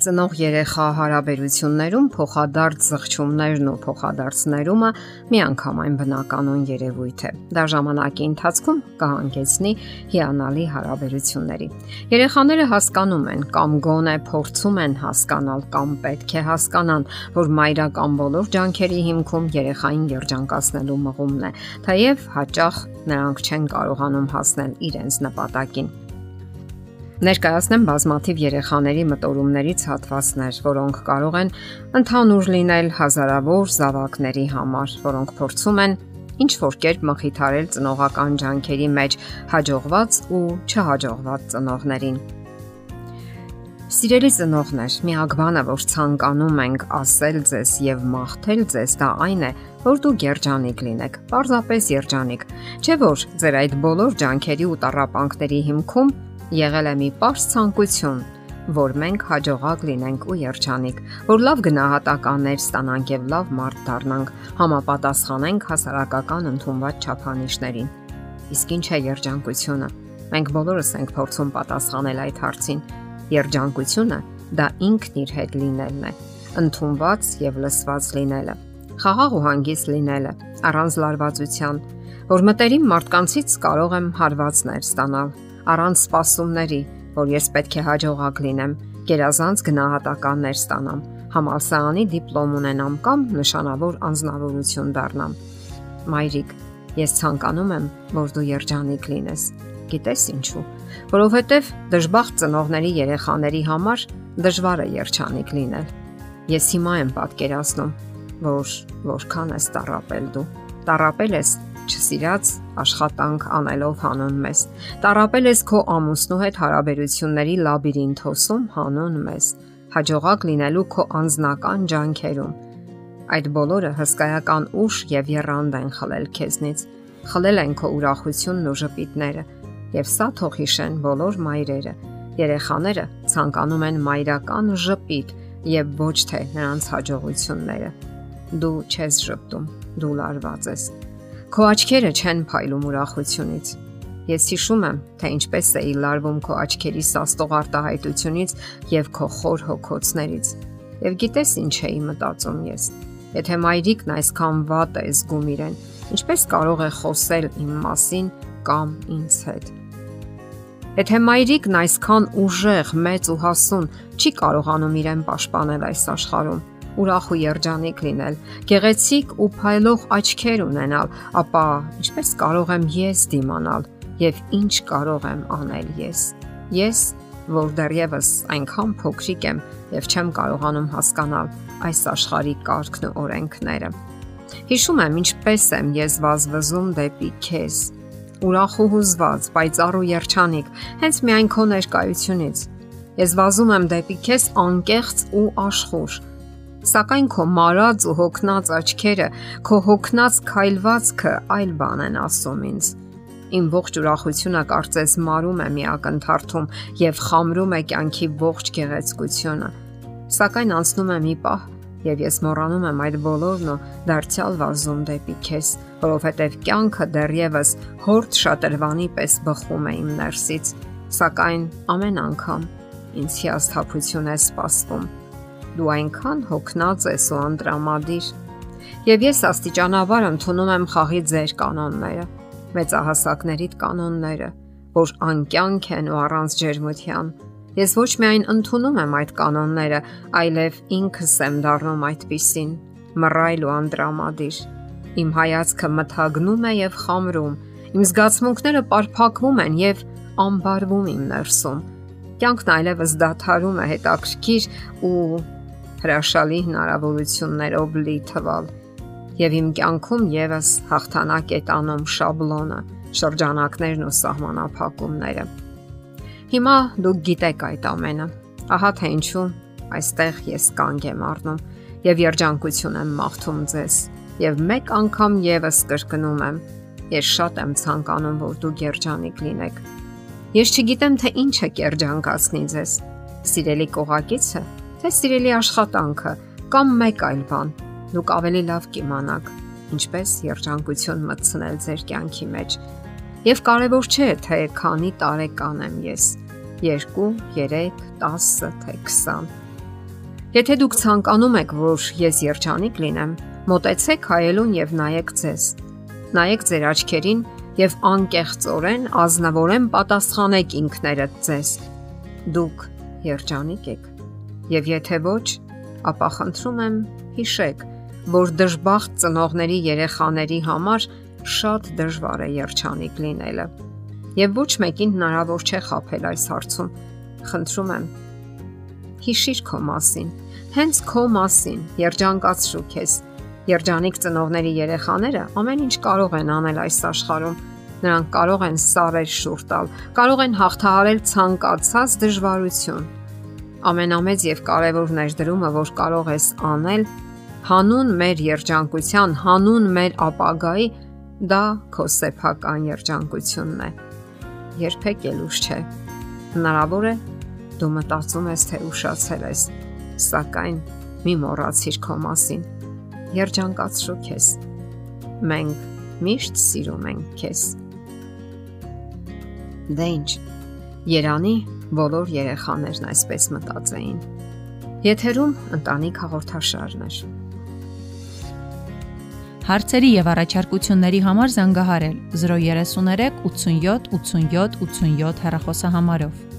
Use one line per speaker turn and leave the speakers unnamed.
Ծնող երեխա հարաբերություններում փոխադարձ զղջումներն ու փոխադարձներումը միանգամայն բնականon երևույթ է։ Դա ժամանակի ընթացքում կհանգեցնի հիանալի հարաբերությունների։ Երեխաները հասկանում են կամ գոնե փորձում են հասկանալ կամ պետք է հասկանան, որ մայրական բոլոր ջանքերի հիմքում երեխային երջանկացնելու մղումն է, թեև հաճախ նրանք չեն կարողանում հասնել իրենց նպատակին։ Ներկայացնեմ բազմաթիվ երեխաների մտորումներից հատվածներ, որոնք կարող են ընդհանուր լինել հազարավոր զավակների համար, որոնք փորձում են ինչ որ կերպ մխիթարել ծնողական ջանքերի մեջ հաջողված ու չհաջողված ծնողներին։ Սիրելի ծնողներ, միակ բանը, որ ցանկանում ենք ասել ձեզ եւ մաղթել ձեզ, դա այն է, որ դուք երջանիկ լինեք, պարզապես երջանիկ։ Չէ՞ որ ձեր այդ բոլոր ջանքերի ու տարապանքների հիմքում եղել է մի པարս ցանկություն, որ մենք հաջողակ լինենք ու երջանիկ, որ լավ գնահատականներ ստանանք եւ լավ մարդ դառնանք, համապատասխանենք հասարակական ընդունված չափանիշներին։ Իսկ ինչ է երջանկությունը։ Մենք բոլորս ենք փորձում պատասխանել այդ հարցին։ Երջանկությունը դա ինքն իր հետ լինելն է, ընդունված եւ լսված լինելը, խաղաղ ու հանգիստ լինելը, առանց լարվածության, որ մտերիմ մարդկանցից կարող եմ հարվածներ ստանալ, առանց սпасումների, որ ես պետք է հաջողակ լինեմ, գերազանց գնահատականներ ստանամ, համալսարանի դիպլոմ ունենամ կամ նշանավոր անձնավորություն դառնամ։ Մայրիկ, ես ցանկանում եմ, որ դու երջանիկ լինես։ Գիտես ինչու՞, որովհետև դժբախտ ծնողների երեխաների համար դժվար է երջանիկ լինել։ Ես հիմա եմ պատկերացնում, որ որքան ես տարապել դու։ Տարապել ես չսիրած աշխատանք անելով հանուն մեզ։ Տարապել ես քո ամուսնու հետ հարաբերությունների լաբիրինթոսում հանուն մեզ։ Հաջողակ լինելու քո անznական ջանքերում։ Այդ բոլորը հսկայական ուժ եւ երանգ են խլել քեզնից։ Խլել են քո ուրախությունն ու ժպիտները։ Եվ սա թող հիշեն բոլոր մայրերը։ Երեխաները ցանկանում են մայրական ժպիտ եւ ոչ թե նրանց հաջողությունները։ Դու չես ժպտում, դու լարված ես Քո աչքերը չեն փայլում ուրախությունից։ Ես հիշում եմ, թե ինչպես էի լարվում քո աչքերի սաստող արտահայտությունից եւ քո խոր հոգոցներից։ Եվ գիտես ինչ էի մտածում ես։ Եթե մայրիկն այսքան վատ է զգում իրեն, ինչպես կարող է խոսել իմ մասին կամ ինձ հետ։ Եթե մայրիկն այսքան ուժեղ, մեծ ու հասուն չի կարողանում իրեն պաշտպանել այս աշխարհում, ուրախ ու երջանիկ լինել, գեղեցիկ ու փայլող աչքեր ունենալ, ապա ինչպես կարող եմ ես դիմանալ եւ ինչ կարող եմ անել ես։ Ես, որ դեռևս այնքան փոքրիկ եմ եւ չեմ կարողանում հասկանալ այս աշխարհի կարգն ու օրենքները։ Հիշում եմ ինչպես եմ ես վազվզում դեպի քեզ, ուրախ ու հուզված, պայծառ ու երջանիկ, հենց միայն քո ներկայությունից։ Ես վազում եմ դեպի քեզ անկեղծ ու աշխուժ, Սակայն քո մարած ու հոգնած աչքերը, քո հոգնած քայլվածքը այլ բան են ասում ինձ։ Իմ ողջ ուրախությունը կարծես մարում է մի ակնթարթում եւ խամրում է կյանքի ողջ գեղեցկությունը։ Սակայն անցնում է մի պահ եւ ես մոռանում եմ այդ բոլորն ու դարձյալ վազում դեպի քեզ, որովհետեւ կյանքը դեռևս հորդ շատրվանի պես բխում է իմ ներսից։ Սակայն ամեն անգամ ինձ հիասթափություն է սպասվում դու այնքան հոգնած ես ու անտրամադիր։ Եվ ես աստիճանաբար ընդունում եմ խաղի ձեր կանոնները, մեծահասակներիդ կանոնները, որ անկյանք են ու առանց ջերմության։ Ես ոչ միայն ընդունում եմ այդ կանոնները, այլև ինքս եմ դառնում այդպիսին, մռայլ ու անտրամադիր։ Իմ հայացքը մթագնում է եւ խամրում, իմ զգացմունքները պարփակվում են եւ ամբարվում իմ ներսում։ Կյանքն այլևս դադարում է հետաքրքիր ու հրաշալի հնարավորություններով լի թվալ եւ իմ կյանքում եւս հաղթանակ է տանում շաբլոնը, շրջանակներն ու սահմանափակումները։ Հիմա դուք գիտեք այդ ամենը։ Ահա թե ինչու այստեղ ես կանգ եմ առնում եւ երջանկություն եմ մաղթում ձեզ եւ մեկ անգամ եւս կրկնում եմ ես շատ եմ ցանկանում որ դուք երջանիկ լինեք ես չգիտեմ թե ինչը կերջանկացնի ձեզ սիրելի կողակիցը թե սիրելի աշխատանքը կամ մեկ այլ բան, դուք ավելի լավ կիմանաք ինչպես երջանկություն մտցնել ձեր կյանքի մեջ։ Եվ կարևոր չէ, թե քանի տարեկան եմ ես՝ 2, 3, 10, թե 20։ Եթե դուք ցանկանում եք, որ ես երջանիկ լինեմ, մտածեք հայելուն եւ նայեք ձեզ։ Նայեք ձեր աչքերին եւ անկեղծորեն ազնվորեն պատասխանեք ինքներդ ձեզ։ Դուք երջանիկ եք։ Եվ եթե ոչ, ապա խնդրում եմ հիշեք, որ դժբախտ ծնողների երեխաների համար շատ դժվար է երջանիկ լինելը։ Եվ ոչ մեկին հնարավոր չէ խაფել այս հարցում։ Խնդրում եմ Հիշիր քո մասին, հենց քո մասին, երջանկացրու քեզ։ Երջանիկ ծնողների երեխաները ամեն ինչ կարող են անել այս աշխարհում։ Նրանք կարող են սարեր շուռ տալ, կարող են հաղթահարել ցանկացած դժվարություն։ Ամենամեծ եւ կարևոր ներդրումը, որ կարող ես անել, հանուն մեր երջանկության, հանուն մեր ապագայի, դա քո սեփական երջանկությունն է։ Երբեք ելուշ չէ։ Հնարավոր է Դու մտածում ես, թե ուշացել ես, սակայն մի մոռացիր քո մասին։ Երջանկացրու քեզ։ Մենք միշտ սիրում ենք քեզ։ Դե ինչ։ Երանի բոլոր երեխաներն այսպես մտածեին։ Եթերում ընտանիք հաղորդաշարն է։
Հարցերի եւ առաջարկությունների համար զանգահարել 033 87 87 87 հեռախոսահամարով։